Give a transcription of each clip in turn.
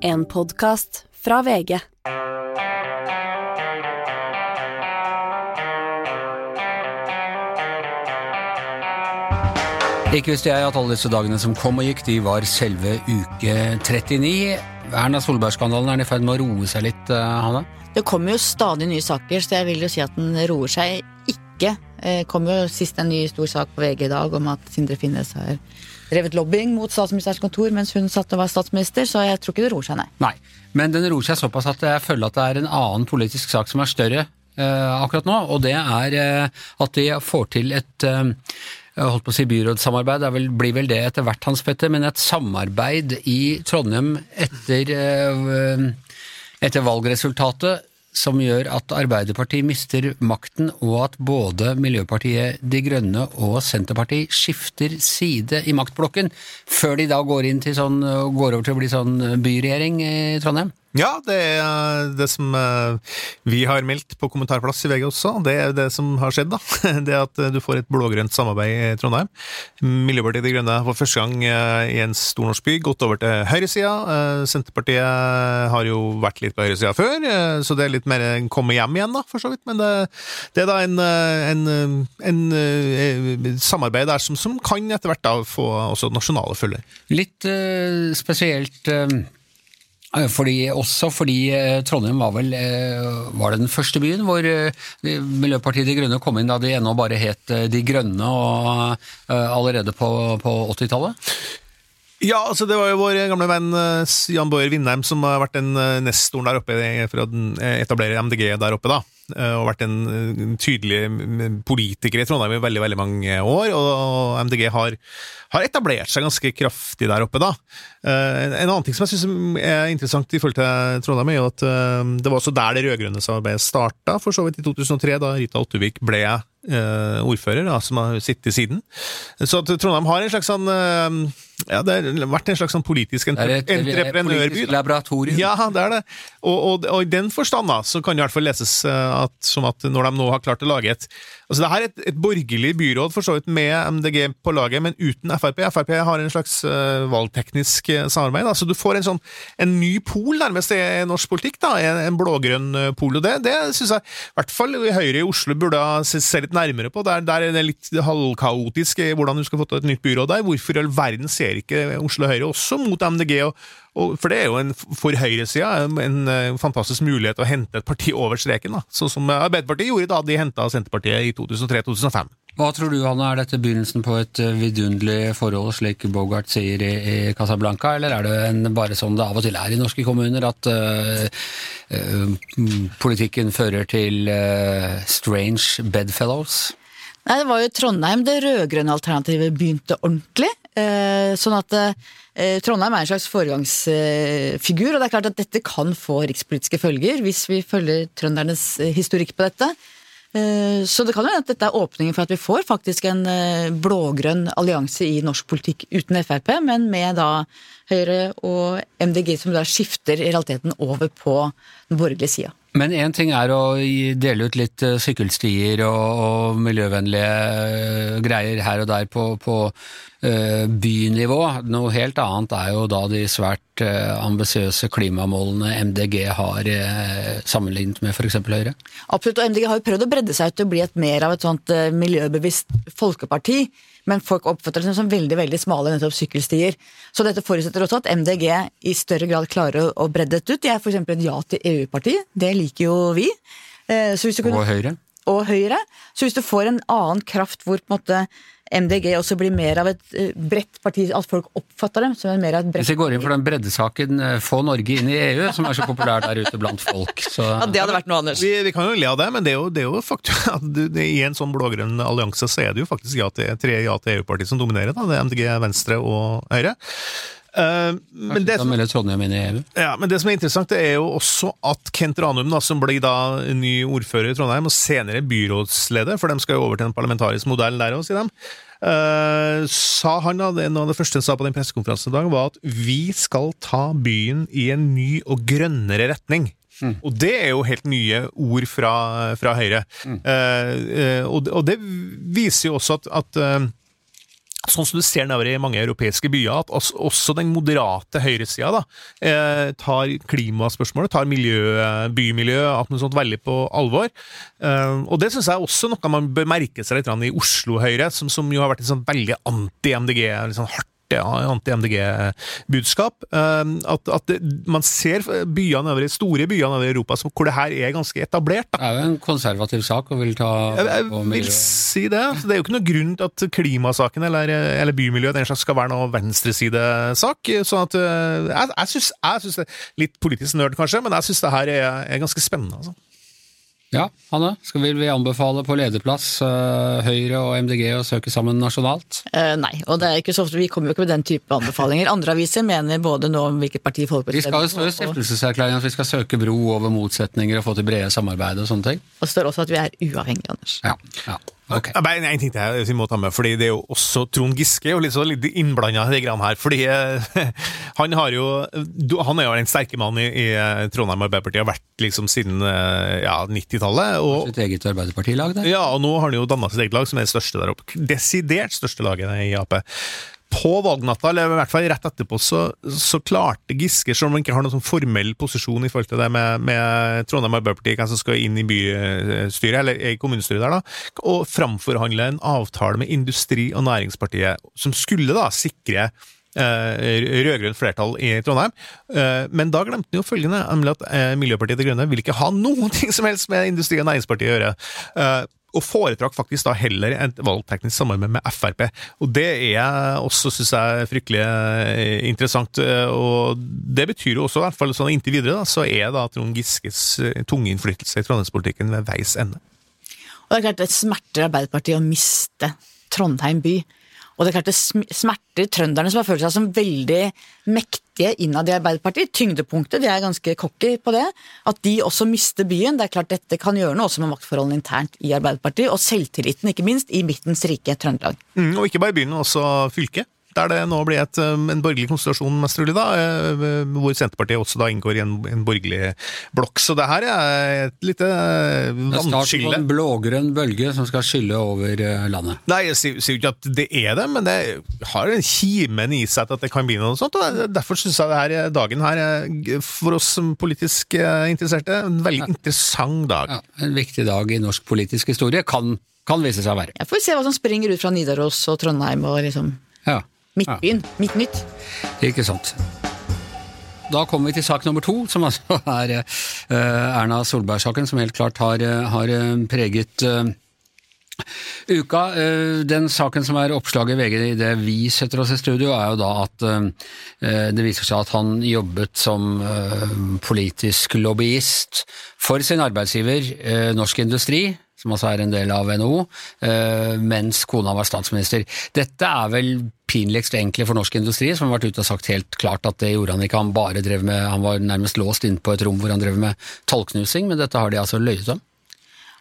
En podkast fra VG. Ikke visste jeg at alle disse dagene som kom og gikk, de var selve uke 39. Erna Solberg-skandalen, er den i ferd med å roe seg litt, eh, Hanne? Det kommer jo stadig nye saker, så jeg vil jo si at den roer seg ikke. Det kom jo sist en ny stor sak på VG i dag om at Sindre Finnes har drevet lobbying mot statsministerens kontor mens hun satt og var statsminister, så jeg tror ikke det roer seg, nei. Nei, men den roer seg såpass at jeg føler at det er en annen politisk sak som er større eh, akkurat nå, og det er eh, at de får til et eh, holdt på å si byrådssamarbeid, det blir vel det etter hvert, Hans Petter, men et samarbeid i Trondheim etter, eh, etter valgresultatet som gjør at Arbeiderpartiet mister makten, og at både Miljøpartiet De Grønne og Senterpartiet skifter side i maktblokken, før de da går, til sånn, går over til å bli sånn byregjering i Trondheim? Ja, det er det som eh, vi har meldt på kommentarplass i VG også. Det er det som har skjedd, da. Det at du får et blå-grønt samarbeid i Trondheim. Miljøpartiet De Grønne for første gang eh, i en stor norsk by gått over til høyresida. Eh, Senterpartiet har jo vært litt på høyresida før, så det er litt mer komme hjem igjen, da, for så vidt. Men det, det er da en, en, en, en samarbeid der som, som, kan etter hvert da få også nasjonale følger. Litt uh, spesielt uh fordi, også fordi eh, Trondheim var vel eh, var det den første byen hvor eh, Miljøpartiet De Grønne kom inn da de ennå bare het De Grønne og allerede på, på 80-tallet? Ja, altså det var jo vår gamle venn Jan Bojer Vindheim som har vært den nestoren der oppe for å etablere MDG der oppe, da. Eh, og vært en tydelig politiker i Trondheim i veldig veldig mange år. Og MDG har, har etablert seg ganske kraftig der oppe, da. Eh, en annen ting som jeg syns er interessant i forhold til Trondheim, er jo at eh, det var også der det rød-grønne samarbeidet starta, for så vidt i 2003, da Rita Ottervik ble ordfører, da, som har sittet siden. Så Trondheim har en slags sånn ja, det har vært en slags sånn politisk entre entreprenørby. Politisk laboratorium. Ja, det er det. Og, og, og, i den forstand da, så kan det i hvert fall leses at, som at når de nå har klart å lage et Altså, det er et, et borgerlig byråd, for så vidt, med MDG på laget, men uten Frp. Frp har en slags uh, valgteknisk samarbeid. samarbeid. Så du får en sånn en ny pol, nærmest, i norsk politikk. da, En, en blågrønn uh, pol. og Det, det syns jeg i hvert fall Høyre i Oslo burde se, se litt nærmere på. Der, der er det litt halvkaotisk hvordan du skal få til et nytt byråd der. Hvorfor i all verden ser ikke Oslo Høyre også mot MDG? og for det er jo en, for høyresida en, en, en fantastisk mulighet å hente et parti over streken, da. sånn som Arbeiderpartiet gjorde da de henta Senterpartiet i 2003-2005. Hva tror du, Hanne, er dette begynnelsen på et eh, vidunderlig forhold, slik Bogart sier i, i Casablanca, eller er det en, bare sånn det av og til er i norske kommuner, at uh, uh, politikken fører til uh, strange bedfellows? Nei, det var jo Trondheim det rød-grønne alternativet begynte ordentlig. Sånn at Trondheim er en slags foregangsfigur, og det er klart at dette kan få rikspolitiske følger hvis vi følger trøndernes historikk på dette. Eh, så det kan jo hende at dette er åpningen for at vi får faktisk en eh, blågrønn allianse i norsk politikk uten Frp, men med da Høyre og MDG som da skifter i realiteten over på den borgerlige sida. Men én ting er å dele ut litt eh, sykkelstier og, og miljøvennlige eh, greier her og der på, på uh, bynivå. Noe helt annet er jo da de svært ambisiøse klimamålene MDG har sammenlignet med f.eks. Høyre? Absolutt, og MDG har jo prøvd å bredde seg ut til å bli et mer av et sånt miljøbevisst folkeparti men folk oppfatter det som veldig veldig smale nettopp sykkelstier. Så dette forutsetter også at MDG i større grad klarer å bredde dette ut. De er f.eks. et ja til EU-parti, det liker jo vi. Eh, kunne, og Høyre. Og Høyre. Så hvis du får en annen kraft hvor på en måte MDG også blir mer av et eh, bredt parti, at folk oppfatter dem som mer av et bredt Hvis vi går inn for den breddesaken eh, få Norge inn i EU, som er så populær der ute blant folk, så Ja, det hadde vært noe, Anders. Vi, vi kan jo le av det, men det er jo, det er jo faktum at du, i en sånn blå-grønn allianse så er det jo faktisk ja til, tre ja til EU-partier som dominerer, da. Det er MDG, Venstre og Høyre. Uh, men, det som, e ja, men det som er interessant, det er jo også at Kent Ranum, da, som blir da ny ordfører i Trondheim, og senere byrådsleder, for de skal jo over til en parlamentarisk modell der òg, sier de. Uh, sa han da, Noe av det første han sa på den pressekonferansen i dag, var at vi skal ta byen i en ny og grønnere retning. Mm. Og det er jo helt nye ord fra, fra Høyre. Mm. Uh, uh, og, og, det viser jo også at, at sånn som du ser nedover i mange europeiske byer, at også, den moderate høyresida da, eh, tar klimaspørsmålet, tar miljø, bymiljø alt noe sånt veldig på alvor. Eh, og det syns jeg også noe man bør merke seg litt i Oslo Høyre, som, som jo har vært en sånn veldig anti-MDG, litt sånn hardt anti-MDG-budskap. Ehm, at, at man ser byene over, store byene over Europa hvor det her er ganske etablert. Da. Det er jo en konservativ sak å vil ta Jeg, jeg vil si det. Så det er jo ikke noe grunn til at klimasaken eller, eller bymiljøet den slags skal være noe venstresidesak. sånn at eh, Jeg, jeg syns det litt politisk nerd, kanskje, men jeg syns det her er, er ganske spennende. altså. Ja, Hanne, skal vi, vi anbefale på lederplass uh, Høyre og MDG å søke sammen nasjonalt? Uh, nei, og det er ikke så ofte, vi kommer jo ikke med den type anbefalinger. Andre aviser mener både nå om hvilket parti folk Vi skal jo stå i stiftelseserklæringen at vi skal søke bro over motsetninger og få til brede samarbeid og sånne ting. Og det står også at vi er uavhengige, Anders. Ja, ja. Okay. Bare en ting til vi må ta med, fordi det er jo også Trond Giske jo litt, så litt innblanda i de greiene her. fordi eh, han har jo Han er jo den sterke mannen i, i Trondheim Arbeiderparti, har vært liksom siden eh, ja, 90-tallet. Og, sitt eget arbeiderpartilag der? Ja, og nå har han jo danna sitt eget lag, som er det største der oppe. Desidert største laget i Ap på valgnatta, eller i hvert fall rett etterpå, så, så klarte Giske, selv om han ikke har noen sånn formell posisjon i forhold til det med, med Trondheim Arbeiderparti, hvem som skal inn i bystyret, eller i kommunestyret der, da, å framforhandle en avtale med Industri- og Næringspartiet, som skulle da sikre eh, rød-grønt flertall i Trondheim. Eh, men da glemte han jo følgende, nemlig at eh, Miljøpartiet De Grønne vil ikke ha noen ting som helst med Industri- og Næringspartiet å gjøre og foretrakk faktisk da heller et valgteknisk samarbeid med Frp. Og Det er også, synes jeg, fryktelig eh, interessant. Og Det betyr jo også, i hvert fall sånn inntil videre, da, så er da Trond Giskes eh, tunge innflytelse i trondheimspolitikken ved veis ende. Og det er klart det smerter Arbeiderpartiet å miste Trondheim by. Og det er klart det smerter trønderne som har følt seg som veldig mektige innad i Arbeiderpartiet. Tyngdepunktet, de er ganske cocky på det. At de også mister byen. Det er klart dette kan gjøre noe også med maktforholdene internt i Arbeiderpartiet, og selvtilliten, ikke minst, i midtens rike Trøndelag. Mm, og ikke bare byen, men også fylket der det nå blir et, um, en borgerlig konstellasjon, mest trolig, da, eh, hvor Senterpartiet også da inngår i en, en borgerlig blokk. Så det her er et lite vannskille. Det er på en blågrønn bølge som skal skylle over eh, landet. Nei, jeg sier, jo ikke at det er det, men det har en kimen i seg til at det kan bli noe sånt. og Derfor syns jeg det her, dagen her er for oss som politisk eh, interesserte en veldig ja. interessant dag. Ja, en viktig dag i norsk politisk historie. Kan, kan vise seg å være. Jeg får se hva som springer ut fra Nidaros og Trondheim og liksom ja. Midtbyen. Ja. Midtnytt. Ikke sant. Da kommer vi til sak nummer to, som altså er uh, Erna Solberg-saken, som helt klart har, eh, har eh, preget uka. Den saken som er oppslaget i VG i det vi setter oss i studio, er jo da at det viser seg at han jobbet som politisk lobbyist for sin arbeidsgiver Norsk Industri som altså er en del av NHO, eh, mens kona var statsminister. Dette er vel pinligst egentlig for norsk industri, som har vært ute og sagt helt klart at det gjorde han ikke. Han bare drev med, han var nærmest låst inne på et rom hvor han drev med tallknusing, men dette har de altså løyet om?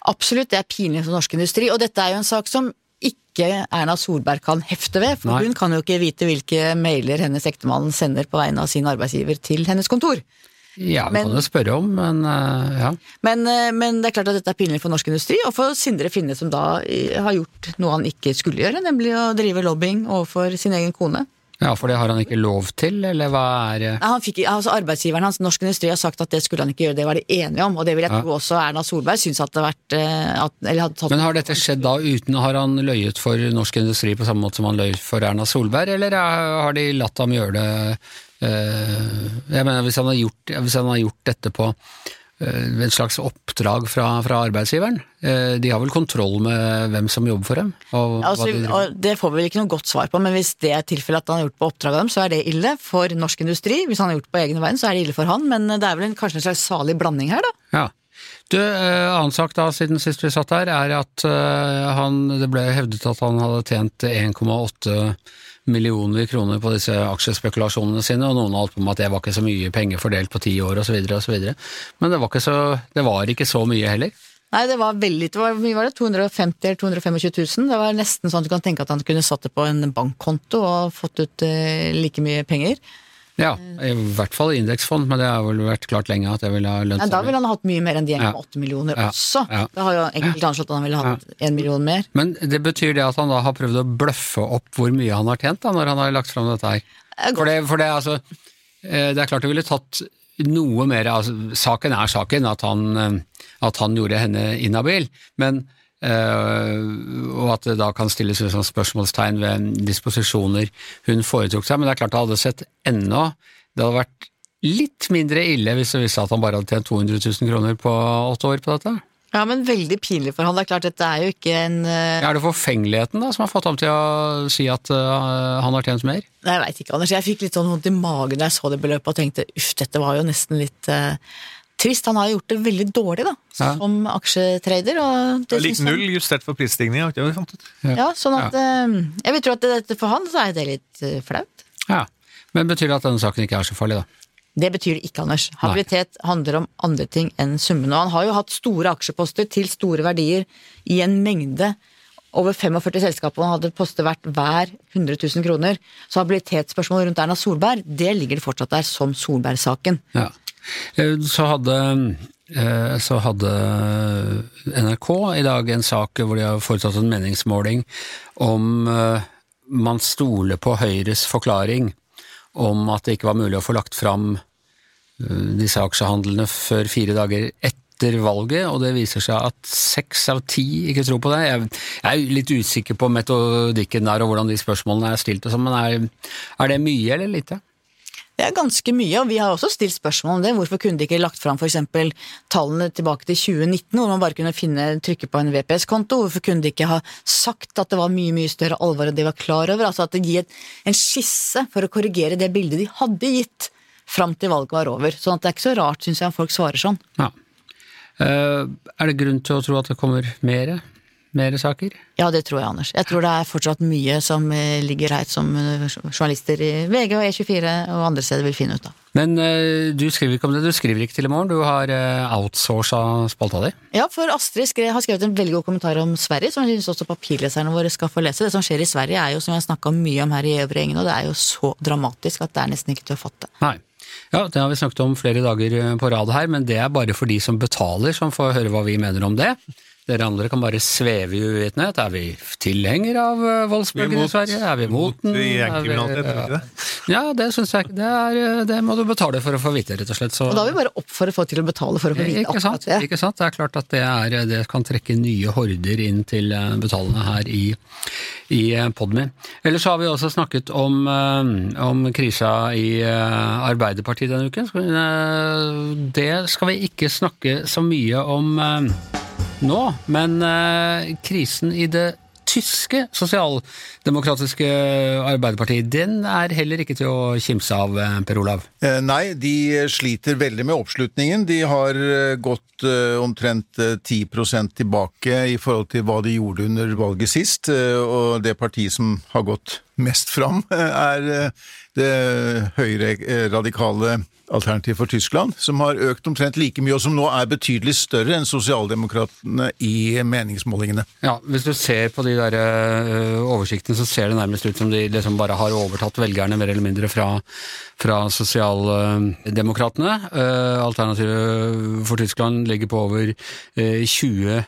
Absolutt, det er pinlig for norsk industri, og dette er jo en sak som ikke Erna Solberg kan hefte ved, for Nei. hun kan jo ikke vite hvilke mailer hennes ektemann sender på vegne av sin arbeidsgiver til hennes kontor. Ja, vi kan jo spørre om, men uh, ja. Men, uh, men, det er klart at dette er pinlig for norsk industri, og for Sindre Finne, som da har gjort noe han ikke skulle gjøre, nemlig å drive lobbying overfor sin egen kone. Ja, for det har han ikke lov til, eller hva er ja, han fikk, altså Arbeidsgiveren hans, Norsk Industri, har sagt at det skulle han ikke gjøre, det var de enige om, og det vil jeg ja. tro også Erna Solberg syns at det har vært at, tatt... Men har dette skjedd da uten Har han løyet for Norsk Industri på samme måte som han løy for Erna Solberg, eller har de latt ham gjøre det Eh, jeg mener, hvis han har gjort, han har gjort dette på eh, en slags oppdrag fra, fra, arbeidsgiveren. Eh, de har vel kontroll med hvem som jobber for dem? Altså, de det får vi vel ikke noe godt svar på, men hvis det er tilfellet at han har gjort på oppdrag av dem, så er det ille for norsk industri. Hvis han har gjort på egne vegne, så er det ille for han, men det er vel en, kanskje en slags salig blanding her, da. Ja. Du, Annen sak da, siden sist vi satt her, er at han, det ble hevdet at han hadde tjent 1,8 millioner kroner på disse aksjespekulasjonene sine, og noen holdt på med at det var ikke så mye penger fordelt på ti år osv., osv. Men det var, ikke så, det var ikke så mye heller. Nei, det var veldig var, mye var det? 250 eller 225 000? Det var nesten sånn at du kan tenke at han kunne satt det på en bankkonto og fått ut eh, like mye penger. Ja, i hvert fall indeksfond, men det har vel vært klart lenge at det ville ha lønt Nei, da seg. ville han hatt mye mer enn de 1,8 millioner Ja. også. Ja. Da har jo enkelte anslått at han ville hatt en million mer. Men det betyr det at han da har prøvd å bløffe opp hvor mye han har tjent da, når han har lagt fram dette her? er. For det, for det, altså, eh, det er klart det ville tatt noe mer altså, Saken er saken, at han, eh, at han gjorde henne inhabil, men eh, og at det da kan stilles spørsmålstegn ved disposisjoner hun foretok seg. Men det er klart det hadde sett ennå Det hadde vært litt mindre ille hvis det viste at han bare hadde tjent 200 000 kroner på åtte år på dette. Ja, men veldig pinlig for han. Det er klart, dette er jo ikke en uh... Er det forfengeligheten da som har fått ham til å si at uh, han har tjent mer? Nei, jeg veit ikke, Anders. Jeg fikk litt sånn vondt i magen da jeg så det beløpet og tenkte uff, dette var jo nesten litt eh, trist. Han har gjort det veldig dårlig, da, Ja. som aksjetrader. Og det Lik null han- justert for prisstigning, har ikke vi fant ut? Ja, sånn at ja. Jeg vil tro at dette for han så er det litt eh, flaut. Ja. Men betyr det at denne saken ikke er så farlig, da? Det betyr det ikke, Anders. Habilitet handler om andre ting enn summene. Og han har jo hatt store aksjeposter til store verdier i en mengde. Over 45 selskaper han hadde poster verdt hver 100 000 kroner. Så habilitetsspørsmålet rundt Erna Solberg, det ligger det fortsatt der som Solberg-saken. Ja. Eh, Så hadde, eh, så hadde NRK i dag en sak hvor de har foretatt en meningsmåling om eh, man stoler på Høyres forklaring om at det ikke var mulig å få lagt fram disse aksjehandlene før fire dager etter valget, og det viser seg at seks av ti ikke tror på det. Jeg, er litt usikker på metodikken der og hvordan de spørsmålene er stilt, sånn, men er, er det mye eller lite? Det er ganske mye, og vi har også stilt spørsmål om det. Hvorfor kunne de ikke lagt fram f.eks. tallene tilbake til 2019, hvor man bare kunne finne, trykke på en VPS-konto? Hvorfor kunne de ikke ha sagt at det var mye mye større alvor enn de var klar over? Altså at det gir en skisse for å korrigere det bildet de hadde gitt fram til valget var over. Sånn at det er ikke så rart, syns jeg, om folk svarer sånn. Ja. Eh, er det grunn til å tro at det kommer mere? Mere saker? Ja, det tror jeg, Anders. Jeg tror det er fortsatt mye som eh, ligger her som eh, journalister i VG og E24 og andre steder vil finne ut av. Men eh, du skriver ikke om det, du skriver ikke til i morgen, du har outsourca spalta di. Ja, for Astrid skrev, har skrevet en veldig god kommentar om Sverige, som jeg synes også papirleserne våre skal få lese. Det som skjer i Sverige er jo, som jeg har snakka mye om her i øvre gjengen, og det er jo så dramatisk at det er nesten ikke til å fatte. Nei. Ja, det har vi snakket om flere dager på rad her, men det er bare for de som betaler, som får høre hva vi mener om det. Dere andre kan bare sveve i uvitenhet. Er vi tilhenger av eh, voldsbølgen er i Sverige? Er vi mot den? Ja, det syns jeg ikke. Det, er, eh, det må du betale for å få vite, rett og slett. Så, Og da vil vi bare oppfordre folk til å betale for å få vite ikke sant? akkurat det. Ikke sant? Det er klart at det, er, det kan trekke nye horder inn til eh, betalende her i, i Podmy. Ellers har vi også snakket om, eh, om krisa i eh, Arbeiderpartiet denne uken. Eh, Det skal vi ikke snakke så mye om eh, nå, men eh, krisen i det tyske sosialdemokratiske Arbeiderpartiet, den er heller ikke til å kimse av, eh, Per Olav. Eh, Nei, de sliter veldig med oppslutningen. De har gått omtrent eh, 10 tilbake i forhold til hva de gjorde under valget sist. Og det partiet som har gått mest fram, er det høyre-radikale Alternativ for Tyskland, som har økt omtrent like mye, og som nå er betydelig større enn sosialdemokratene i meningsmålingene. Ja, Hvis du ser på de der oversiktene, så ser det nærmest ut som de liksom bare har overtatt velgerne mer eller mindre fra, fra sosialdemokratene. Uh, Alternativet for Tyskland ligger på over ø, 20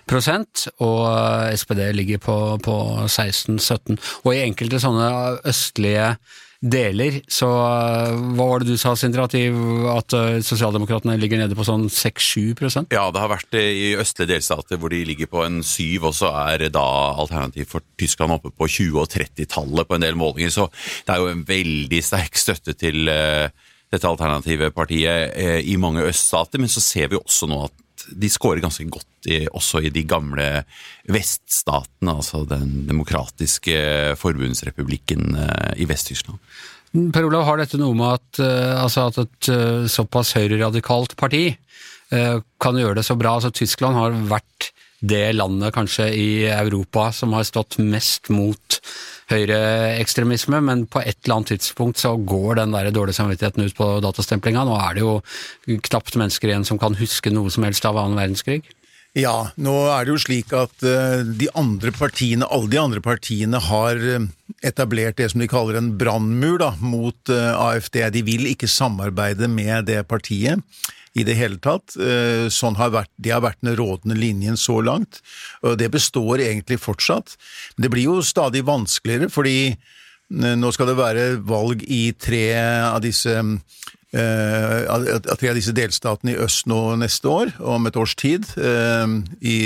og SPD ligger på, på 16-17. Og i enkelte sånne østlige deler, så hva var det du sa, Sindre, at, at sosialdemokratene ligger nede på sånn 6-7% Ja, det har vært det i østlige delstater hvor de ligger på en 7, og så er da alternativ for Tyskland oppe på 20- og 30-tallet på en del målinger. Så det er jo en veldig sterk støtte til eh, dette alternative partiet eh, i mange øststater. Men så ser vi også nå at de scorer ganske godt i, også i de gamle veststatene, altså den demokratiske forbundsrepublikken eh, i Vest-Tyskland. Per Olav, har dette noe med at, eh, altså at et eh, såpass høyreradikalt parti kan gjøre det så bra? Altså Tyskland har vært det landet kanskje i Europa som har stått mest mot høyreekstremisme, men på et eller annet tidspunkt så går den der dårlige samvittigheten ut på datastemplinga. Nå er det jo knapt mennesker igjen som kan huske noe som helst av annen verdenskrig. Ja, nå er det jo slik at eh, de andre partiene, alle de andre partiene har eh, etablert det som de kaller en brannmur mot eh, AFD. De vil ikke samarbeide med det partiet i det hele tatt. Eh, Sånn har vært, det har vært den rådende linjen så langt, og det består egentlig fortsatt. Men det blir jo stadig vanskeligere, fordi eh, nå skal det være valg i tre av disse av tre av disse delstatene i øst nå neste år, om et års tid. I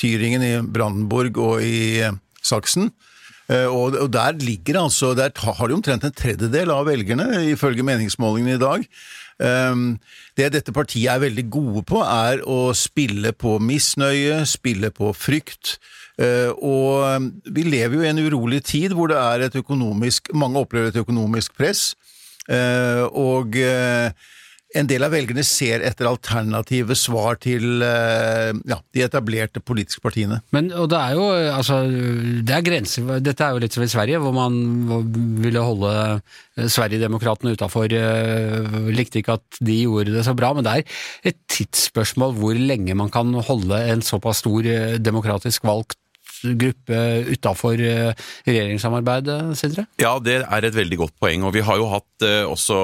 Tyringen, i Brandenburg og i eh, Saksen. Og, og der ligger altså Der har de omtrent en tredjedel av velgerne, ifølge meningsmålingene i dag. Um, det dette partiet er veldig gode på, er å spille på misnøye, spille på frykt. Uh, og um, vi lever jo i en urolig tid hvor det er et økonomisk Mange opplever et økonomisk press. Uh, og uh, en del av velgerne ser etter alternative svar til uh, ja, de etablerte politiske partiene. Men, og det er jo, altså, det er grenser, dette er jo litt som i Sverige, hvor man ville holde Sverigedemokraterna Sverigedemokratene utafor. Likte ikke at de gjorde det så bra, men det er et tidsspørsmål hvor lenge man kan holde en såpass stor eh, demokratisk valgt gruppe utafor regjeringssamarbeidet, Sindre? Ja, det er et veldig godt poeng. Og vi har jo hatt eh, også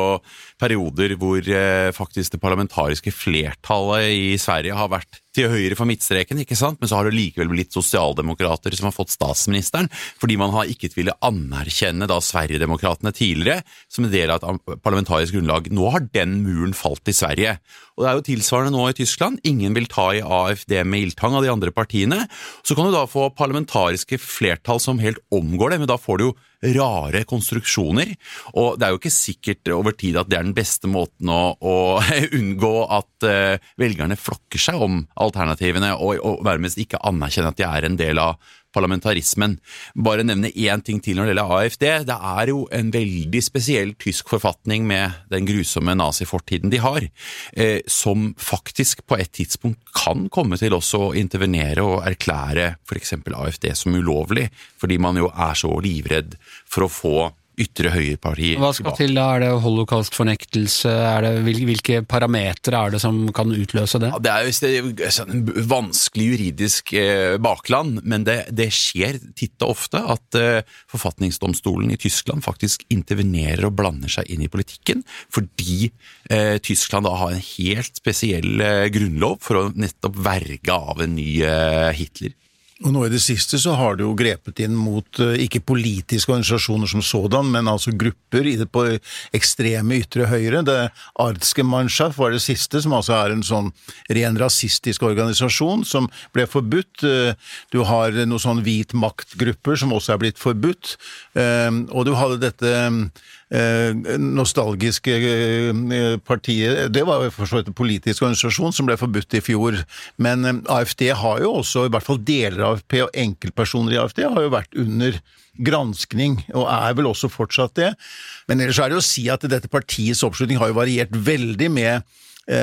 perioder hvor eh, faktisk det parlamentariske flertallet i Sverige har vært til høyre for midtstreken, ikke sant? men så har det likevel blitt sosialdemokrater som har fått statsministeren, fordi man har ikke villet anerkjenne da Sverigedemokraterna tidligere som en del av et parlamentarisk grunnlag. Nå har den muren falt i Sverige. Og det er jo tilsvarende nå i Tyskland. Ingen vil ta i AFD med ildtang av de andre partiene. Så kan du da få parlamentariske flertall som helt omgår det, men da får du jo rare konstruksjoner. Og det er jo ikke sikkert over tid at det er den beste måten å, å unngå at eh, velgerne flokker seg om alternativene, og, og nærmest ikke anerkjenne at de er en del av parlamentarismen. Bare nevne én ting til når det gjelder AFD. Det er jo en veldig spesiell tysk forfatning med den grusomme nazifortiden de har, eh, som faktisk på et tidspunkt kan komme til også å intervenere og erklære f.eks. AFD som ulovlig, fordi man jo er så livredd for å få ytre høyreparti Hva skal til da? Er det holocaust-fornektelse? Hvil- hvilke parametere er det som kan utløse det? Ja, det er jo det er jo sånn vanskelig juridisk eh, bakland, men det, det skjer titt og ofte at eh, forfatningsdomstolen i Tyskland faktisk intervenerer og blander seg inn i politikken, fordi eh, Tyskland da har en helt spesiell eh, grunnlov for å nettopp verge av en ny eh, Hitler. Og nå i det siste så har det jo grepet inn mot eh, ikke politiske organisasjoner som sådan, men altså grupper i det på ekstreme ytre høyre. Det Ardske Mannschaft var det siste, som altså er en sånn ren rasistisk organisasjon som ble forbudt. Eh, Du har noen sånn hvit maktgrupper som også er blitt forbudt. Eh, Og du hadde dette nostalgiske eh, partiet Det var for så vidt en politisk organisasjon som ble forbudt i fjor. Men eh, AFD har jo også, i hvert fall deler av AFP og enkeltpersoner i AFD, har jo vært under granskning, og er vel også fortsatt det. Men ellers er det å si at dette partiets oppslutning har jo variert veldig med eh,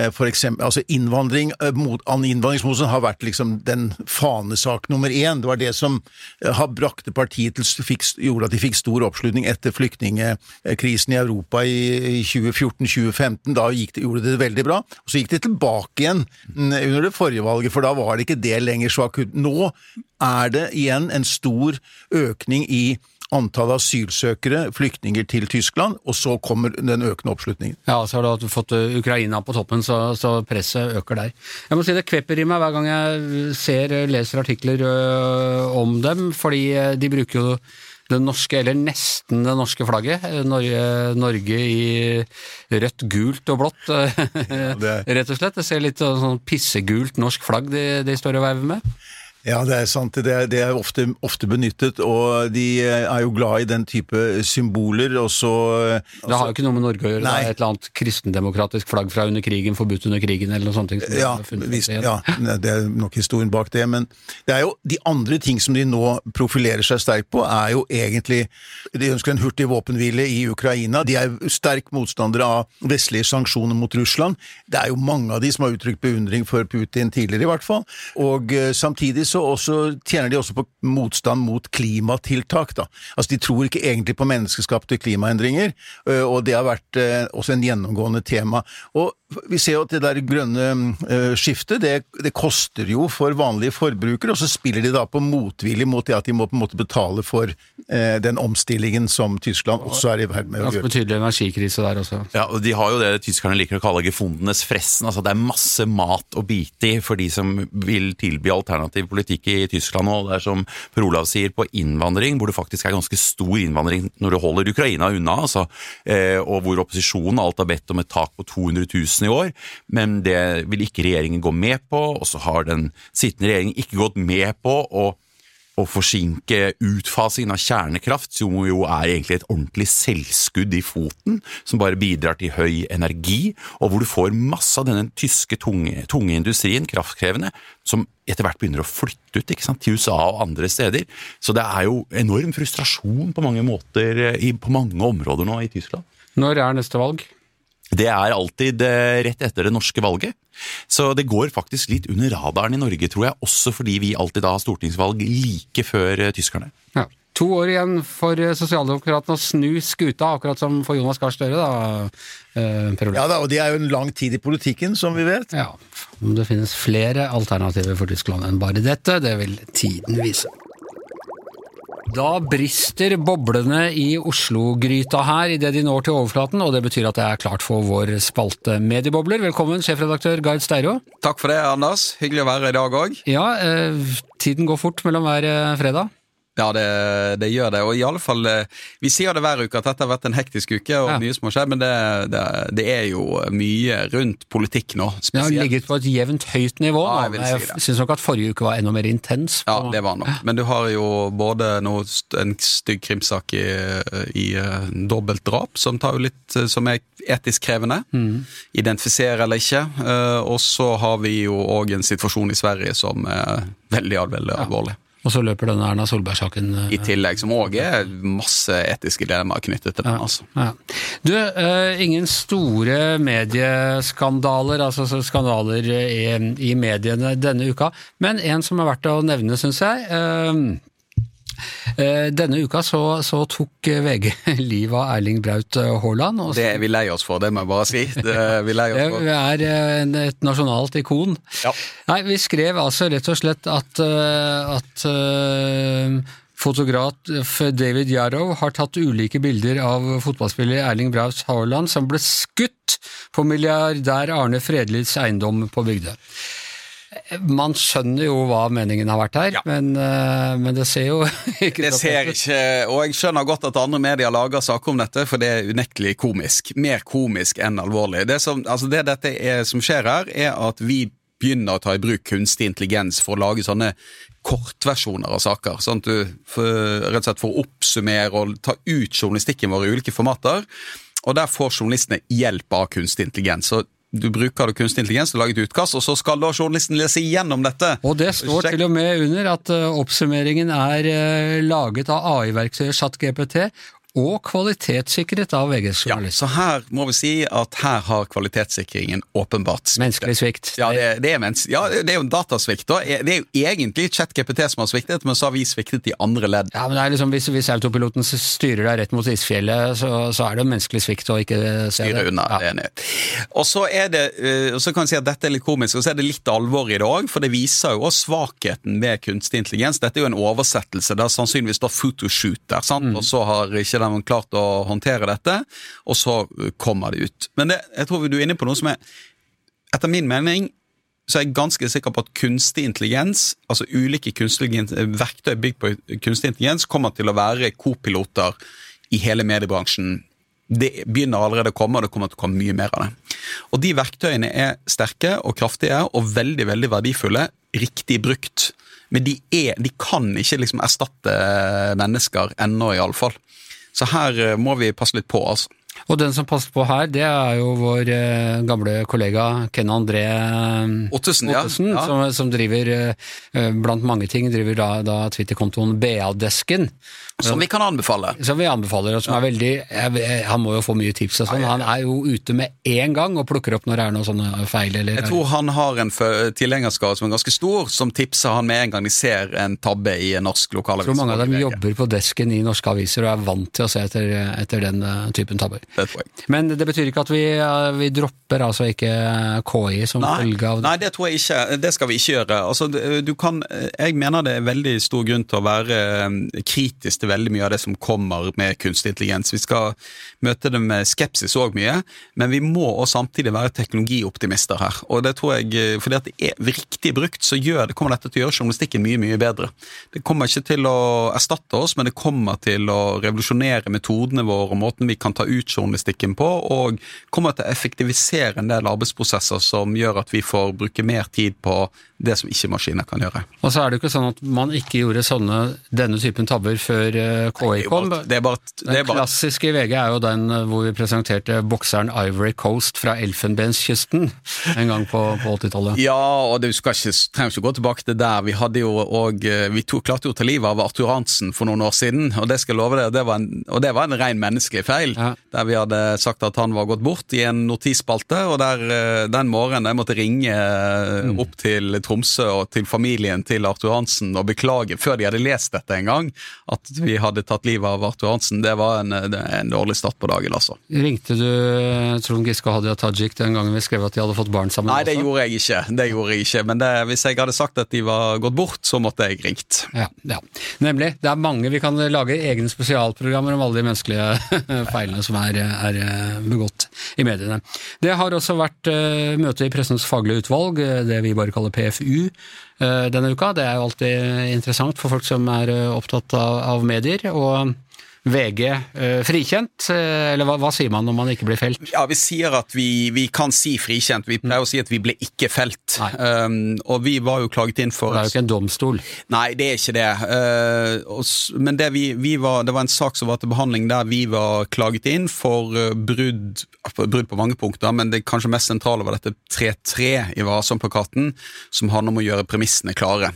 for eksempel, altså innvandring, eh, mot, innvandringsmotstand har vært liksom den fanesak nummer én. Det var det som eh, har brakte partiet til, gjorde at de fikk stor oppslutning etter flyktningkrisen i Europa i, i 2014-2015. Da det, gjorde det veldig bra. Og så gikk det tilbake igjen mm, under det forrige valget, for da var det ikke det lenger så akutt. Nå er det igjen en stor økning i antallet asylsøkere, flyktninger til Tyskland, og så kommer den økende oppslutningen. Ja, så har du fått uh, Ukraina på toppen, så, så presset øker der. Jeg må si det kvepper i meg hver gang jeg ser, uh, leser artikler om dem, fordi de bruker jo det norske, eller nesten det norske flagget. Norge, Norge i rødt, gult og blått, ja, rett og slett. Det ser litt sånn sånn pissegult norsk flagg de, de står og veiver med. Ja, det er sant. Det er, det er ofte, ofte benyttet, og de er jo glad i den type symboler, og så Det har jo ikke noe med Norge å gjøre, det er et eller annet kristendemokratisk flagg fra under krigen, forbudt under krigen, eller noe sånt. som Ja, visst, ja, det er nok historien bak det, men det er jo de andre ting som de nå profilerer seg sterkt på, er jo egentlig De ønsker en hurtig våpenhvile i Ukraina. De er sterk motstandere av vestlige sanksjoner mot Russland. Det er jo mange av de som har uttrykt beundring for Putin tidligere, i hvert fall. Og eh, samtidig så også tjener de også på motstand mot klimatiltak, da. Altså de tror ikke egentlig på menneskeskapte klimaendringer, og det har vært også en gjennomgående tema. Og vi ser jo at det der grønne eh, skiftet, det, det koster jo for vanlige forbrukere, og så spiller de da på motvilje mot det at de må på en måte betale for eh, den omstillingen som Tyskland også er i ferd med å gjøre. Ganske betydelig energikrise der også. Ja, og De har jo det tyskerne liker å kalle gefundenes fressen. altså Det er masse mat å bite i for de som vil tilby alternativ politikk i Tyskland. nå. Det er som Per Olav sier, på innvandring, hvor det faktisk er ganske stor innvandring når du holder Ukraina unna, altså, eh, og hvor opposisjonen alt har bedt om et tak på 200 000 i år, men det vil ikke regjeringen gå med på, og så har den sittende regjeringen ikke gått med på å å forsinke utfasingen av kjernekraft, som jo er egentlig et ordentlig selvskudd i foten, som bare bidrar til høy energi, og hvor du får masse av denne tyske tunge, tunge industrien, kraftkrevende, som etter hvert begynner å flytte ut sant, til USA og andre steder. Så det er jo enorm frustrasjon på mange måter eh, på mange områder nå i Tyskland. Når er neste valg? Det er alltid eh, rett etter det norske valget. Så det går faktisk litt under radaren i Norge, tror jeg, også fordi vi alltid da har stortingsvalg like før eh, tyskerne. Ja. To år igjen for eh, sosialdemokratene å snu skuta, akkurat som for Jonas Gahr Støre, da, eh, Per Olav. Ja da, og det er jo en lang tid i politikken, som vi vet. Ja. Om det finnes flere alternativer for Tyskland enn bare dette, det vil tiden vise. Da brister boblene i Oslo-gryta her idet de når til overflaten, og det betyr at det er klart for vår spalte Mediebobler. Velkommen, sjefredaktør Gard Steiro. Takk for det, Anders. Hyggelig å være her i dag òg. Ja, eh, tiden går fort mellom hver eh, fredag. Ja, det, det gjør det. Og i alle fall, eh, Vi sier det hver uke at dette har vært en hektisk uke, og Ja. mye som har skjedd, men det, det, det er jo mye rundt politikk nå. Det har ligget på et jevnt høyt nivå. Ja, jeg si jeg syns nok at forrige uke var enda mer intens. Ja, det var nok. Men du har jo både noe, en stygg krimsak i, i uh, dobbeltdrap, som litt eh, som er etisk krevende. Mm. Identifisere eller ikke. Eh, og så har vi jo òg en situasjon i Sverige som er veldig, veldig alvorlig. Og så løper denne Erna Solberg-saken. eh, I tillegg, som òg er masse etiske dilemmaer knyttet til den. altså. Ja. Du, uh, ingen store medieskandaler, altså skandaler i, i mediene denne uka, men en som er verdt å nevne, syns jeg. Eh, eh, denne uka så, så tok VG livet av Erling Braut eh, Haaland. Det er vi lei oss for, det må jeg bare si. Det er vi lei oss det er eh, en- et nasjonalt ikon. Ja. Nei, vi skrev altså rett og slett at, eh, at eh, fotograf David Yarrow har tatt ulike bilder av fotballspiller Erling Braut Haaland som ble skutt på milliardær Arne Fredlids eiendom på Bygdøy. Man skjønner jo hva meningen har vært her, men, eh, men det ser jo ikke Det ser ikke, og jeg skjønner godt at andre medier lager saker om dette, for det er unektelig komisk. Mer komisk enn alvorlig. Det som, altså det dette er, som skjer her, er at vi begynner å ta i bruk kunstig intelligens for å lage sånne kortversjoner av saker. Sånn at du for, rett og slett får oppsummere og ta ut journalistikken vår i ulike formater. Og der får journalistene hjelp av kunstig intelligens. Så du bruker kunstig intelligens til å lage et utkast, og så skal da journalisten lese igjennom dette. Og det står Sjekk- til og med under at eh, oppsummeringen er eh, laget av AI-verktøyet ChatGPT og kvalitetssikret av VGs Ja, så her må vi si at her har kvalitetssikringen åpenbart sviktet. Menneskelig svikt. Ja, det, det, er mens, ja, det er jo datasvikt. da. Det er jo egentlig ChatGPT som har sviktet, men så har vi sviktet i andre ledd. Ja, men det er liksom, hvis, hvis autopiloten styrer deg rett mot isfjellet, så, så er det jo menneskelig svikt å ikke se Styre det. unna, Ja. det er enig. Og så er det, eh, så kan vi si at dette er litt komisk, og så er det litt alvor i det òg, for det viser jo også svakheten ved kunstig intelligens. Dette er jo en oversettelse. Det er sannsynligvis da photoshoot der, sant? og så har ikke de klart å håndtere dette, og så kommer det ut. Men det, jeg tror du er inne på noe som er Etter min mening så er jeg ganske sikker på at kunstig intelligens, altså ulike verktøy bygd på kunstig intelligens, kommer til å være co-piloter i hele mediebransjen. Det begynner allerede å komme, og det kommer til å komme mye mer av det. Og de verktøyene er sterke og kraftige og veldig veldig verdifulle, riktig brukt. Men de, er, de kan ikke liksom erstatte mennesker ennå, iallfall. Så her eh, må vi passe litt på, altså. Og den som passer på her, det er jo vår eh, gamle kollega Ken André eh, Ottesen, ja. Ottesen, Ja. Som, som driver, eh, blant mange ting, driver da, da Twitter-kontoen BA-desken. Som vi kan anbefale. Som vi anbefaler, og som er veldig Han må jo få mye tips og sånn. Han er jo ute med én gang og plukker opp når det er noen sånne feil eller Jeg tror han har en tilhengerskare som er ganske stor, som tipser han med en gang de ser en tabbe i en norsk lokalavis. Jeg tror mange av dem jobber på desken i norske aviser og er vant til å se etter, etter den eh, typen tabber. Det. Men det betyr ikke at vi, eh, vi dropper altså ikke KI som følge av det? Nei, det tror jeg ikke. Det skal vi ikke gjøre. Altså, du kan, jeg mener det er veldig stor grunn til å være eh, kritisk til veldig mye av det som kommer med kunstig intelligens. Vi skal møte det med skepsis òg mye, men vi må også samtidig være teknologioptimister her. Og det tror jeg, eh, fordi at det er riktig brukt, så gjør, det kommer dette til å gjøre journalistikken mye, mye bedre. Det kommer ikke til å erstatte oss, men det kommer til å revolusjonere metodene våre og måten vi kan ta ut journalistikken på, og kommer til å effektivisere en del arbeidsprosesser som gjør at vi får bruke mer tid på det som ikke maskiner kan gjøre. Og så er det jo ikke sånn at man ikke gjorde sånne, denne typen tabber før eh, KI kom. Det er bare, det Den klassiske i VG er jo den eh, hvor vi presenterte bokseren Ivory Coast fra Elfenbenskysten en gang på, på 80-tallet. Ja, og du skal ikke, trenger ikke gå tilbake til der. Vi hadde jo og, vi to, klarte jo å ta livet av Arthur Hansen for noen år siden, og det skal jeg love deg, det var en, og det var en ren menneskelig feil. Ja. Der vi hadde sagt at han var gått bort i en notisspalte, og der eh, den morgenen jeg måtte ringe mm. opp til Tromsø og til familien til Arthur Hansen og beklage, før de hadde lest dette en gang, at vi hadde tatt livet av Arthur Hansen. Det var en, en dårlig start på dagen, altså. Ringte du Trond Giske og Hadia Tajik den gangen vi skrev at de hadde fått barn sammen? Nei, det også? gjorde jeg ikke. Det gjorde jeg ikke. Men det, hvis jeg hadde sagt at de var gått bort, så måtte jeg ringt. Ja, ja, nemlig. Det er mange vi kan lage egne spesialprogrammer om alle de menneskelige feilene som er, er begått i mediene. Det har også vært uh, møte i Pressens faglige utvalg, eh, det vi bare kaller PFU, denne uka. Det er jo alltid interessant for folk som er uh, opptatt av, av medier. og VG frikjent, eller hva, hva, sier man når man ikke blir felt? Ja, Vi sier at vi, vi kan si frikjent. Vi pleier å si at vi ble ikke felt. Um, og vi var jo klaget inn for Det er jo ikke en domstol. Nei, det er ikke det. Uh, og, men det, vi, vi var, det var en sak som var til behandling der vi var klaget inn for brudd, brudd på mange punkter, men det kanskje mest sentrale var dette 3-3 i Varesom-plakaten, som handler om å gjøre premissene klare.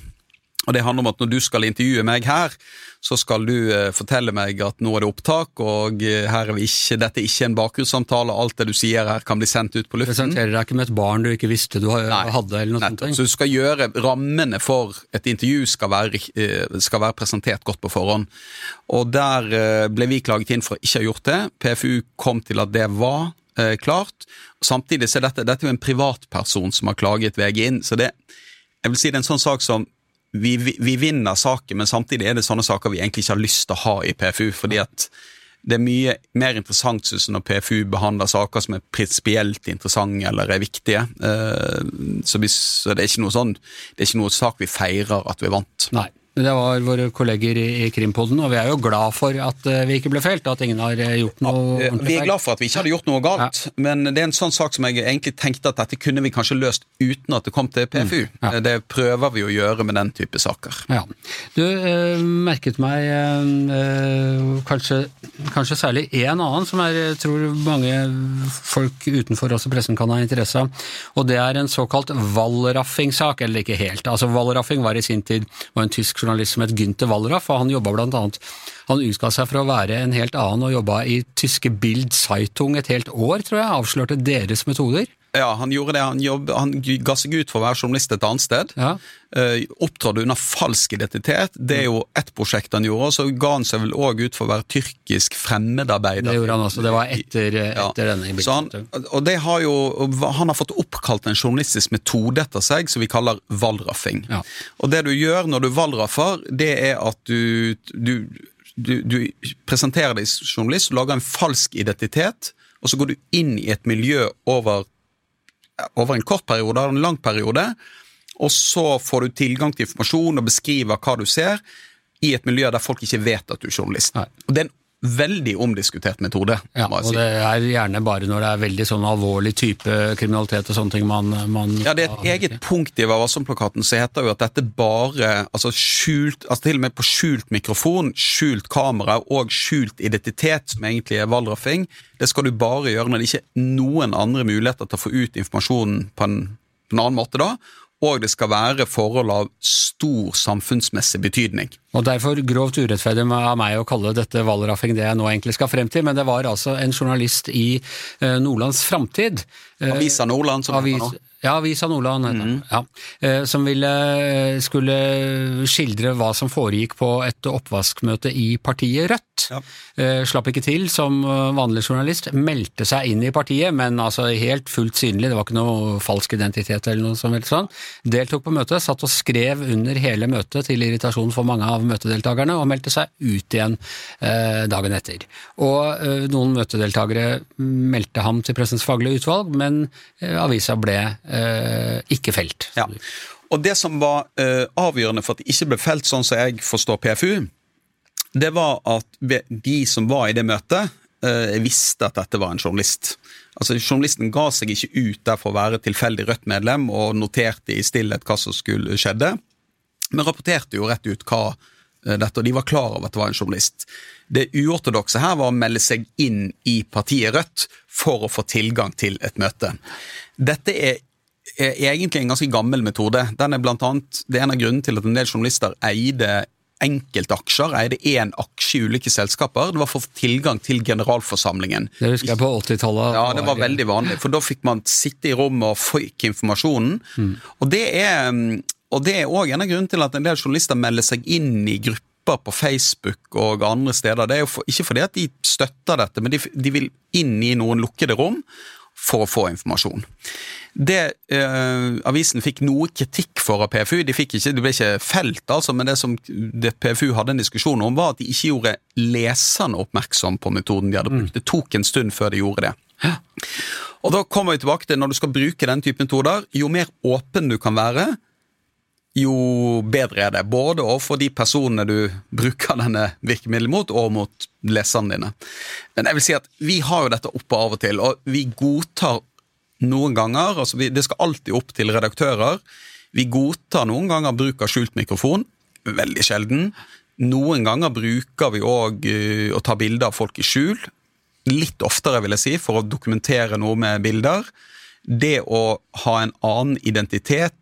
Og det handler om at Når du skal intervjue meg her, så skal du eh, fortelle meg at nå er det opptak, og eh, her er vi ikke, dette er ikke en bakgrunnssamtale. Alt det du sier her kan bli sendt ut på luften. Presenterer deg ikke med et barn du ikke visste du hadde, eller noe sånt. Så du skal gjøre rammene for et intervju skal være, eh, skal være presentert godt på forhånd. Og der ble vi klaget inn for å ikke ha gjort det. PFU kom til at det var klart. Samtidig så er dette, dette er en privatperson som har klaget VG inn, så det, jeg vil si det er en sånn sak som vi, vi, vi, vinner saken, men samtidig er det sånne saker vi egentlig ikke har lyst til å ha i PFU. fordi at det er mye mer interessant synes jeg, når PFU behandler saker som er prinsipielt interessante eller er viktige. Så, vi, så det, er sånn, det er ikke noe sak vi feirer at vi vant. Nei. Det var våre kolleger i, Krimpodden, og vi er jo glad for at uh, vi ikke ble felt, at ingen har gjort noe ja, feil. Vi er glad for at vi ikke hadde gjort noe galt, ja. men det er en sånn sak som jeg egentlig tenkte at dette kunne vi kanskje løst uten at det kom til PFU. Mm, ja. Det prøver vi å gjøre med den type saker. Ja. Du eh, merket meg eh, kanskje, kanskje særlig én annen som jeg tror mange folk utenfor også pressen kan ha interesse av, og det er en såkalt Wallraffing-sak, eller ikke helt. Altså Wallraffing var i sin tid var en tysk journalist som het Günther Wallraff, og han jobba blant annet han utga seg for å være en helt annen og jobba i tyske Bild Zeitung et helt år, tror jeg, avslørte deres metoder. Ja, han gjorde det. Han, jobb, han ga seg ut for å være journalist et annet sted. Ja. Uh, opptrådte under falsk identitet. Det er jo ett prosjekt han gjorde. og Så ga han seg vel òg ut for å være tyrkisk fremmedarbeider. Det gjorde han også. Det var etter, Ja. denne. Så han, og det har jo, han har fått oppkalt en journalistisk metode etter seg som vi kaller valraffing. Ja. Og det du gjør når du valraffer, det er at du, du, du, du presenterer deg som journalist, lager en falsk identitet, og så går du inn i et miljø over over en kort periode en lang periode, og så får du tilgang til informasjon og beskriver hva du ser, i et miljø der folk ikke vet at du er journalist. Nei. Og Det er en veldig omdiskutert metode. Ja, og si. det er gjerne bare når det er veldig sånn alvorlig type kriminalitet og sånne ting man, man Ja, Det er et eget punkt i Varesom-plakaten som heter jo at dette bare altså skjult, altså Til og med på skjult mikrofon, skjult kamera og skjult identitet, som egentlig er valraffing, det skal du bare gjøre når det ikke er noen andre muligheter til å få ut informasjonen på en, på en annen måte. da, og det skal være forhold av stor samfunnsmessig betydning. Og derfor grovt urettferdig av meg å kalle dette valraffing det jeg nå egentlig skal frem til, men det var altså en journalist i eh, Nordlands Framtid. eh, Avisa Nordland, som Avis. Ja, Avisa Nordland mm. Ja. Eh, Som ville, skulle skildre hva som foregikk på et oppvaskmøte i partiet Rødt. Ja. Eh, Slapp ikke til som eh, vanlig journalist. Meldte seg inn i partiet, men altså helt fullt synlig. Det var ikke noe falsk identitet eller noe som helst sånn. Deltok på møtet, satt og skrev under hele møtet til irritasjon for mange av møtedeltakerne, og meldte seg ut igjen eh, dagen etter. Og eh, noen møtedeltakere meldte ham til Pressens faglige utvalg, men eh, avisa ble eh, ikke felt. Ja. Og det som var eh, avgjørende for at det ikke ble felt sånn som jeg forstår PFU, det var at de som var i det møtet, eh, visste at dette var en journalist. Altså Journalisten ga seg ikke ut der for å være tilfeldig Rødt-medlem og noterte i stillhet hva som skulle skjedde, men rapporterte jo rett ut hva eh, dette, og de var klar over at det var en journalist. Det uortodokse her var å melde seg inn i partiet Rødt for å få tilgang til et møte. Dette er er egentlig en ganske gammel metode. Den er blant annet, Det er en av grunnene til at en del journalister eide enkeltaksjer, eide én aksje i ulike selskaper. Det var for tilgang til generalforsamlingen. Det husker jeg på 80-tallet. Ja, det var veldig vanlig, for da fikk man sitte i rommet og fikk informasjonen. Og det er mm, og det er òg en av grunnene til at en del journalister melder seg inn i grupper på Facebook og andre steder. Det er jo for, ikke fordi at de støtter dette, men de, de vil inn i noen lukkede rom for å få informasjon. Det eh, avisen fikk noe kritikk for av PFU, de, ikke, de ble ikke felt, altså, men det som det PFU hadde en diskusjon om, var at de ikke gjorde leserne oppmerksom på metoden de hadde brukt. Det tok en stund før de gjorde det. Og da kommer vi tilbake til Når du skal bruke den typen metoder, jo mer åpen du kan være, jo bedre er det. Både overfor de personene du bruker denne virkemidlet mot, og mot leserne dine. Men jeg vil si at vi har jo dette oppe av og til, og vi godtar noen ganger altså Det skal alltid opp til redaktører. Vi godtar noen ganger bruk av skjult mikrofon. Veldig sjelden. Noen ganger bruker vi òg å ta bilder av folk i skjul. Litt oftere, vil jeg si, for å dokumentere noe med bilder. Det å ha en annen identitet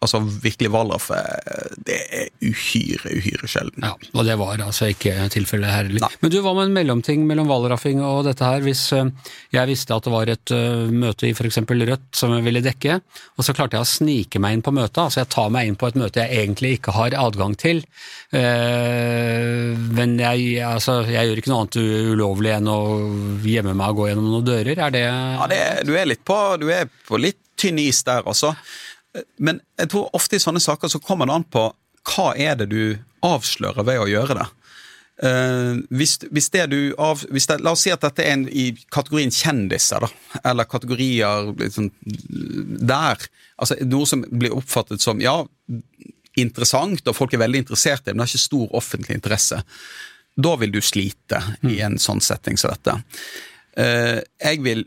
altså virkelig Waldorf, eh, det er uhyre, uhyre sjelden. Ja, og det var altså ikke tilfellet her heller. Men du, hva med en mellomting mellom Wallraffing og dette her? Hvis eh, jeg visste at det var et eh, møte i f.eks. Rødt som jeg ville dekke, og så klarte jeg å snike meg inn på møtet, altså jeg tar meg inn på et møte jeg egentlig ikke har adgang til, men jeg, altså, jeg gjør ikke noe annet ulovlig enn å gjemme meg og gå gjennom noen dører, er det Ja, det, du, er litt på, du er på litt tynn is der, altså. Men jeg tror ofte i sånne saker så kommer det an på hva er det du avslører ved å gjøre det. Uh, hvis, hvis det du av, hvis det, La oss si at dette er en, i kategorien kjendiser, da. Eller kategorier liksom, der. Altså noe som blir oppfattet som ja, interessant, og folk er veldig interessert i det, men det har ikke stor offentlig interesse. Da vil du slite i en sånn setting som dette. Uh, jeg vil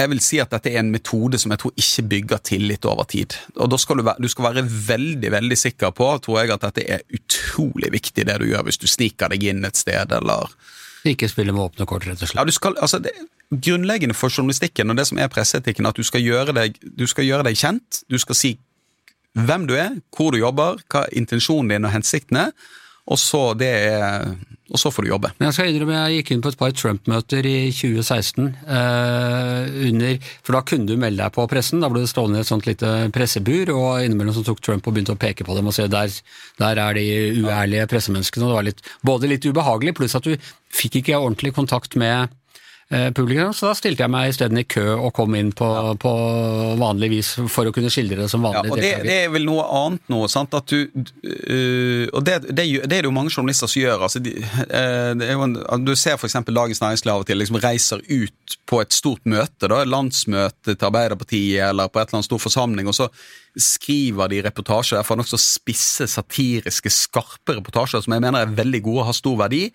jeg vil si at dette er en metode som jeg tror ikke bygger tillit over tid. Og da skal du, være, du skal være veldig veldig sikker på tror jeg, at dette er utrolig viktig, det du gjør hvis du sniker deg inn et sted, eller Ikke spille med åpne kort, rett og ja, slett. du skal, altså det, Grunnleggende for journalistikken og det som er presseetikken, at du skal, deg, du skal gjøre deg kjent. Du skal si hvem du er, hvor du jobber, hva intensjonen din og hensikten er, og så, det og så får du jobbe. Men jeg skal innrømme, jeg gikk inn på et par Trump-møter i 2016, eh, under, for da kunne du melde deg på pressen, da ble det stående i et sånt lite pressebur, og innimellom så tok Trump og begynte å peke på dem og si der, der er de uærlige pressemenneskene, og det var litt, både litt ubehagelig, pluss at du fikk ikke ordentlig kontakt med publikum, så da stilte jeg meg isteden i kø og kom inn på, på vanlig vis for å kunne skildre det som Ja, vanlig og det, det er vel noe annet nå. sant? At du, øh, og det, det, det er det jo mange journalister som gjør. altså de, øh, en, Du ser f.eks. Dagens Næringsliv av og til liksom reiser ut på et stort møte, da, landsmøte til Arbeiderpartiet eller på et eller annet stor forsamling, og så skriver de reportasjer derfor nokså spisse, satiriske, skarpe reportasjer som jeg mener er veldig gode og har stor verdi,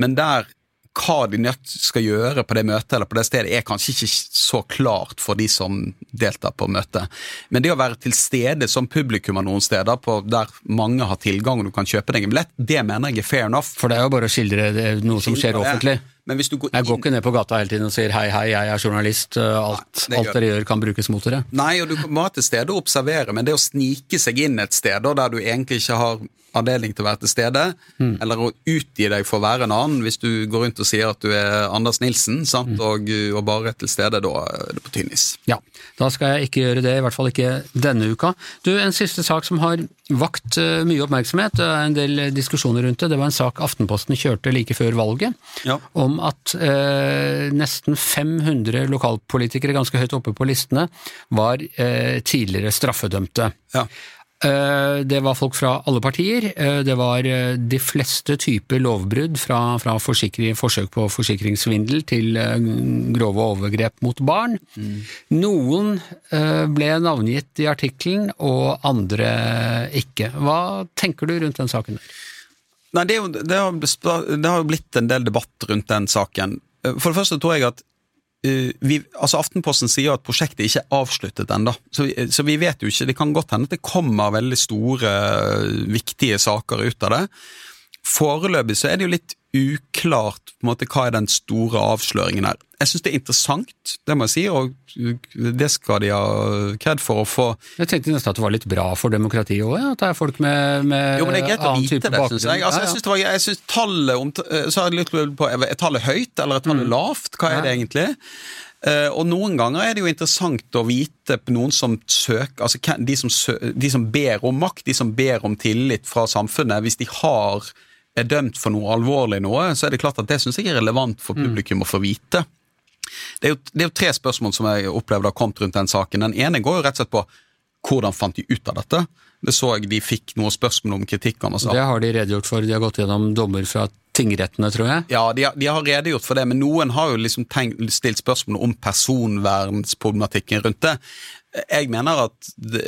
men der hva de nødt skal gjøre på det møtet eller på det stedet, er kanskje ikke så klart for de som deltar på møtet. Men det å være til stede som publikummer noen steder, på der mange har tilgang og du kan kjøpe deg en billett, det mener jeg er fair enough. For det er jo bare å skildre noe som skjer offentlig. Men hvis du går Jeg går ikke ned på gata hele tiden og sier hei, hei, jeg er journalist, alt, Nei, alt dere gjør kan brukes mot dere. Nei, og du må til stede og observere, men det å snike seg inn et sted der du egentlig ikke har anledning til å være til stede, Mm. eller å utgi deg for å være en annen, hvis du går rundt og sier at du er Anders Nilsen, sant, Mm. og, og bare er til stede, da er det på tynn is. Ja, da skal jeg ikke gjøre det, i hvert fall ikke denne uka. Du, En siste sak som har vakt eh, mye oppmerksomhet, er en del diskusjoner rundt det, det var en sak Aftenposten kjørte like før valget, Ja. om at eh, nesten 500 lokalpolitikere ganske høyt oppe på listene var eh, tidligere straffedømte. Ja. Eh, Det var folk fra alle partier. Eh, Det var eh, de fleste typer lovbrudd, fra, fra forsøk på forsikringssvindel til grove overgrep mot barn. Noen eh, ble navngitt i artikkelen, og andre ikke. Hva tenker du rundt den saken? der? Nei, det, jo, det, har, det har blitt en del debatt rundt den saken. For det første tror jeg at vi, altså Aftenposten sier at prosjektet ikke er avsluttet ennå. Så, vi- så vi vet jo ikke. Det kan godt hende at det kommer veldig store, eh, viktige saker ut av det. Foreløpig så er det jo litt uklart på en måte, hva er den store avsløringen her. Jeg syns det er interessant, det må jeg si, og det skal de ha kred for å få Jeg tenkte nesten at det var litt bra for demokratiet òg, at det er folk med, med jo, men det er greit å vite det, bakgrunn. syns jeg. Altså, Ja, jeg ja. synes det var, jeg synes tallet om, så har jeg lurt på, Er tallet høyt, eller er Mm. tallet lavt? Hva er det egentlig? Eh, og noen ganger er det jo interessant å vite på noen som søker altså de som, sø, de som ber om makt, de som ber om tillit fra samfunnet. Hvis de har er dømt for noe alvorlig noe, så er det klart at det syns jeg er relevant for Mm. publikum å få vite. Det er, jo, det er jo tre spørsmål som jeg opplevde har kommet rundt den saken. Den ene går jo rett og slett på hvordan fant de ut av dette? Det så jeg de fikk noen spørsmål om kritikkene. Det har de redegjort for, de har gått gjennom dommer fra tingrettene, tror jeg. Ja, de har, de har redegjort for det, men noen har jo liksom tenkt, stilt spørsmål om personvernsproblematikken rundt det. Jeg mener at det,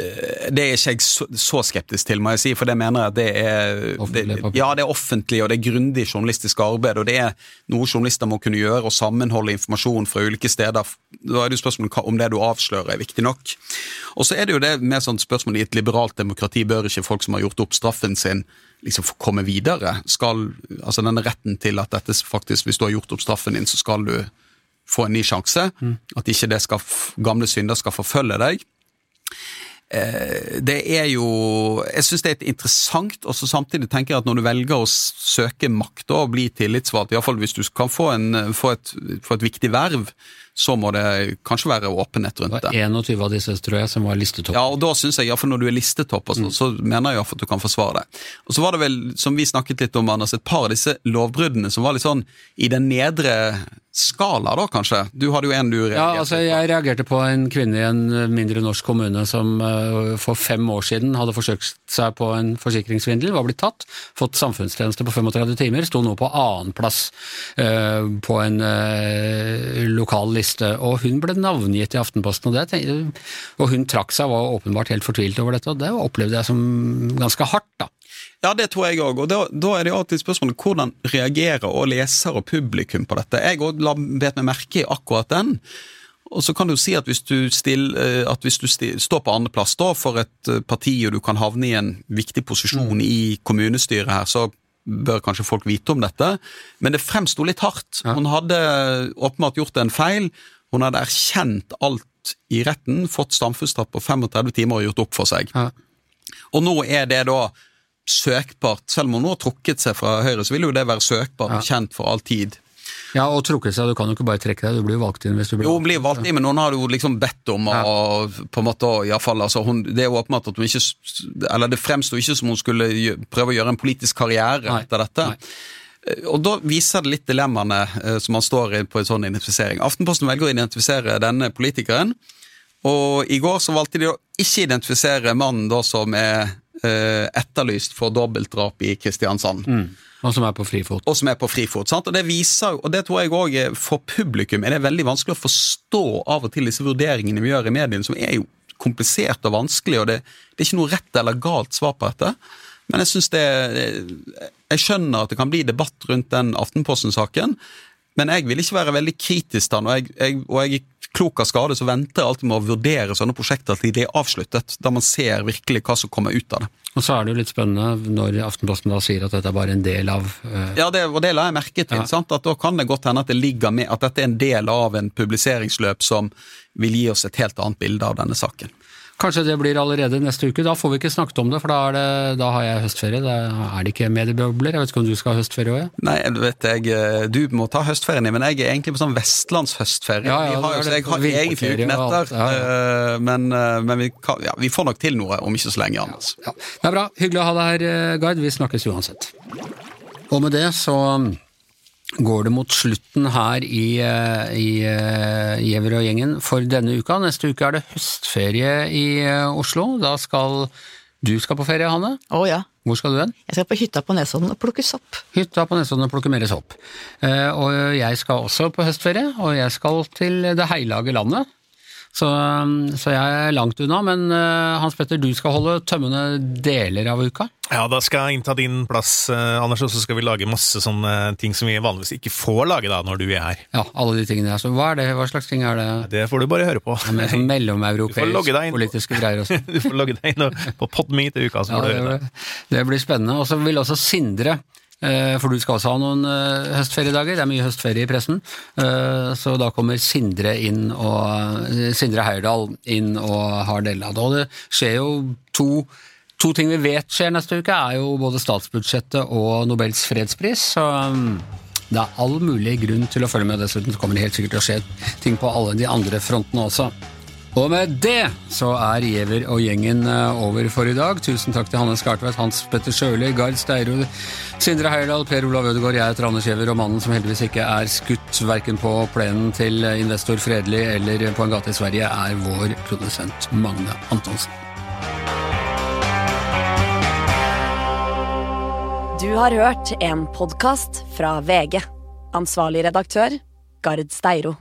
det er ikke jeg så, så skeptisk til, må jeg si, for det mener jeg at det er det. Ja, det er offentlig, og det er grundig journalistisk arbeid, og det er noe journalister må kunne gjøre, og sammenholde informasjon fra ulike steder. Da er det jo spørsmålet om det du avslører er viktig nok. Og så er det jo det med sånn spørsmål i et liberalt demokrati, bør ikke folk som har gjort opp straffen sin, liksom få komme videre? Skal, altså denne retten til at dette faktisk, hvis du har gjort opp straffen din, så skal du få en ny sjanse. At ikke det skal, gamle synder skal forfølge deg. Eh, Det er jo Jeg syns det er et interessant, og så samtidig tenker jeg at når du velger å søke makt og bli tillitsvalgt, iallfall hvis du kan få, en, få, et, få et viktig verv, så må det kanskje være åpenhet rundt Det Det var det. 21 av disse, tror jeg, som var listetopp. Ja, og da synes jeg, iallfall når du er listetopp, og så, så mener jeg at du kan forsvare det. Og så var det vel, som vi snakket litt om, Anders, et par av disse lovbruddene som var litt sånn i den nedre skala, da kanskje? Du hadde jo en du reagerte Ja, altså. Jeg reagerte på en kvinne i en mindre norsk kommune som eh, for fem år siden hadde forsøkt seg på en forsikringssvindel, var blitt tatt, fått samfunnstjeneste på 35 timer, sto nå på annenplass uh, på en eh, lokal liste. Og hun ble navngitt i Aftenposten, og, det, tenkte- og hun trakk seg og var åpenbart helt fortvilt over dette, og det opplevde jeg som ganske hardt, da. Ja, det tror jeg òg. Og da, da er det jo alltid spørsmålet hvordan reagerer og leser og publikum på dette. Jeg òg bet meg merke i akkurat den. Og så kan du si at hvis du, still, eh, at hvis du still, står på andreplass for et eh, parti og du kan havne i en viktig posisjon i kommunestyret her, så bør kanskje folk vite om dette. Men det fremsto litt hardt. Hun hadde åpenbart gjort en feil. Hun hadde erkjent alt i retten, fått samfunnsstraff på 35 timer og gjort opp for seg. Ja. Og nå er det da søkbart. Selv om hun nå har trukket seg fra Høyre, så vil jo det være søkbart og kjent for all tid. Ja, og trukket seg, du kan jo ikke bare trekke deg, du blir valgt inn hvis du blir Jo, hun blir valgt inn, men hun har jo liksom bedt om å på en måte, i alle fall, altså, hun, Det er jo åpenbart at hun ikke Eller det fremsto ikke som hun skulle prøve å gjøre en politisk karriere Nei, etter dette. nei. Eh, Og da viser det litt dilemmaene eh, som man står i på en sånn identifisering. Aftenposten velger å identifisere denne politikeren, og i går så valgte de å ikke identifisere mannen da som er etterlyst for dobbeltdrap i Kristiansand Og som er på frifot. og som er på frifot. Sant? Og det viser, og det tror jeg også for publikum er det veldig vanskelig å forstå av og til disse vurderingene vi gjør i mediene, som er jo komplisert og vanskelig, og det, det er ikke noe rett eller galt svar på dette. Men jeg synes det Jeg skjønner at det kan bli debatt rundt den Aftenposten-saken, men jeg vil ikke være veldig kritisk da, og jeg, jeg, og jeg klok av skade så venter jeg alltid med å vurdere sånne prosjekter til de er avsluttet, da man ser virkelig hva som kommer ut av det. Og så er det jo litt spennende når Aftenposten da sier at dette er bare en del av uh... Ja, det, og det la jeg merke til. Ja. sant? At Da kan det godt hende at det ligger med, at dette er en del av en publiseringsløp som vil gi oss et helt annet bilde av denne saken. Kanskje det blir allerede neste uke. Da får vi ikke snakket om det, for da, det, da har jeg høstferie. Da er det ikke mediebobler. Jeg vet ikke om du skal ha høstferie òg? Ja. Nei, du vet jeg, eh, du må ta høstferien din, men jeg er egentlig på sånn vestlandshøstferie. Ja, ja, vi har, jeg har egentlig uken etter, ja, ja. men, eh, men vi, kan, ja, vi får nok til noe om ikke så lenge, Anders. Ja. Det er bra. Hyggelig å ha deg her, eh, Gard. Vi snakkes uansett. Og med det så går det mot slutten her i, eh, i eh, og gjengen for denne uka. Neste uke er det høstferie i eh, Oslo. Da skal du skal på ferie, Hanne. Å ja. Hvor skal du hen? Jeg skal på hytta på Nesodden og plukke sopp. Hytta på Nesodden og plukke mer sopp. Eh, og jeg skal også på høstferie, og jeg skal til det heilage landet. Så, um, så jeg er langt unna, men eh, Hans Petter, du skal holde tømmende deler av uka. Ja, da skal jeg innta din plass, eh, Anders, og så skal vi lage masse sånne ting som vi vanligvis ikke får lage da, når du er her. Ja, alle de tingene der. Så hva er det? Hva slags ting er det? Det får du bare høre på. Med sånn mellomeuropeiske mellomeuropeisk politiske greier også. Du får logge deg inn på Podme til uka, så Ja, får du høre det. det blir spennende. Og så vil også Sindre for du skal også ha noen eh, høstferiedager, det er mye høstferie i pressen. Eh, Så da kommer Sindre inn og eh, Sindre Heierdal inn og har del av det. Og det skjer jo to To ting vi vet skjer neste uke, er jo både statsbudsjettet og Nobels fredspris. Så um, det er all mulig grunn til å følge med. Dessuten kommer det helt sikkert til å skje ting på alle de andre frontene også. Og med det så er Giæver og gjengen eh, over for i dag. Tusen takk til Hanne Skartveit, Hans Petter Sjøli, Gard Steiro, Sindre Heierdal, Per Olav Ødegaard. Jeg heter Anders Giæver, og mannen som heldigvis ikke er skutt verken på plenen til investor Fredelig eller på en gate i Sverige, er vår produsent Magne Antonsen. Du har hørt en podkast fra VG. Ansvarlig redaktør, Gard Steiro.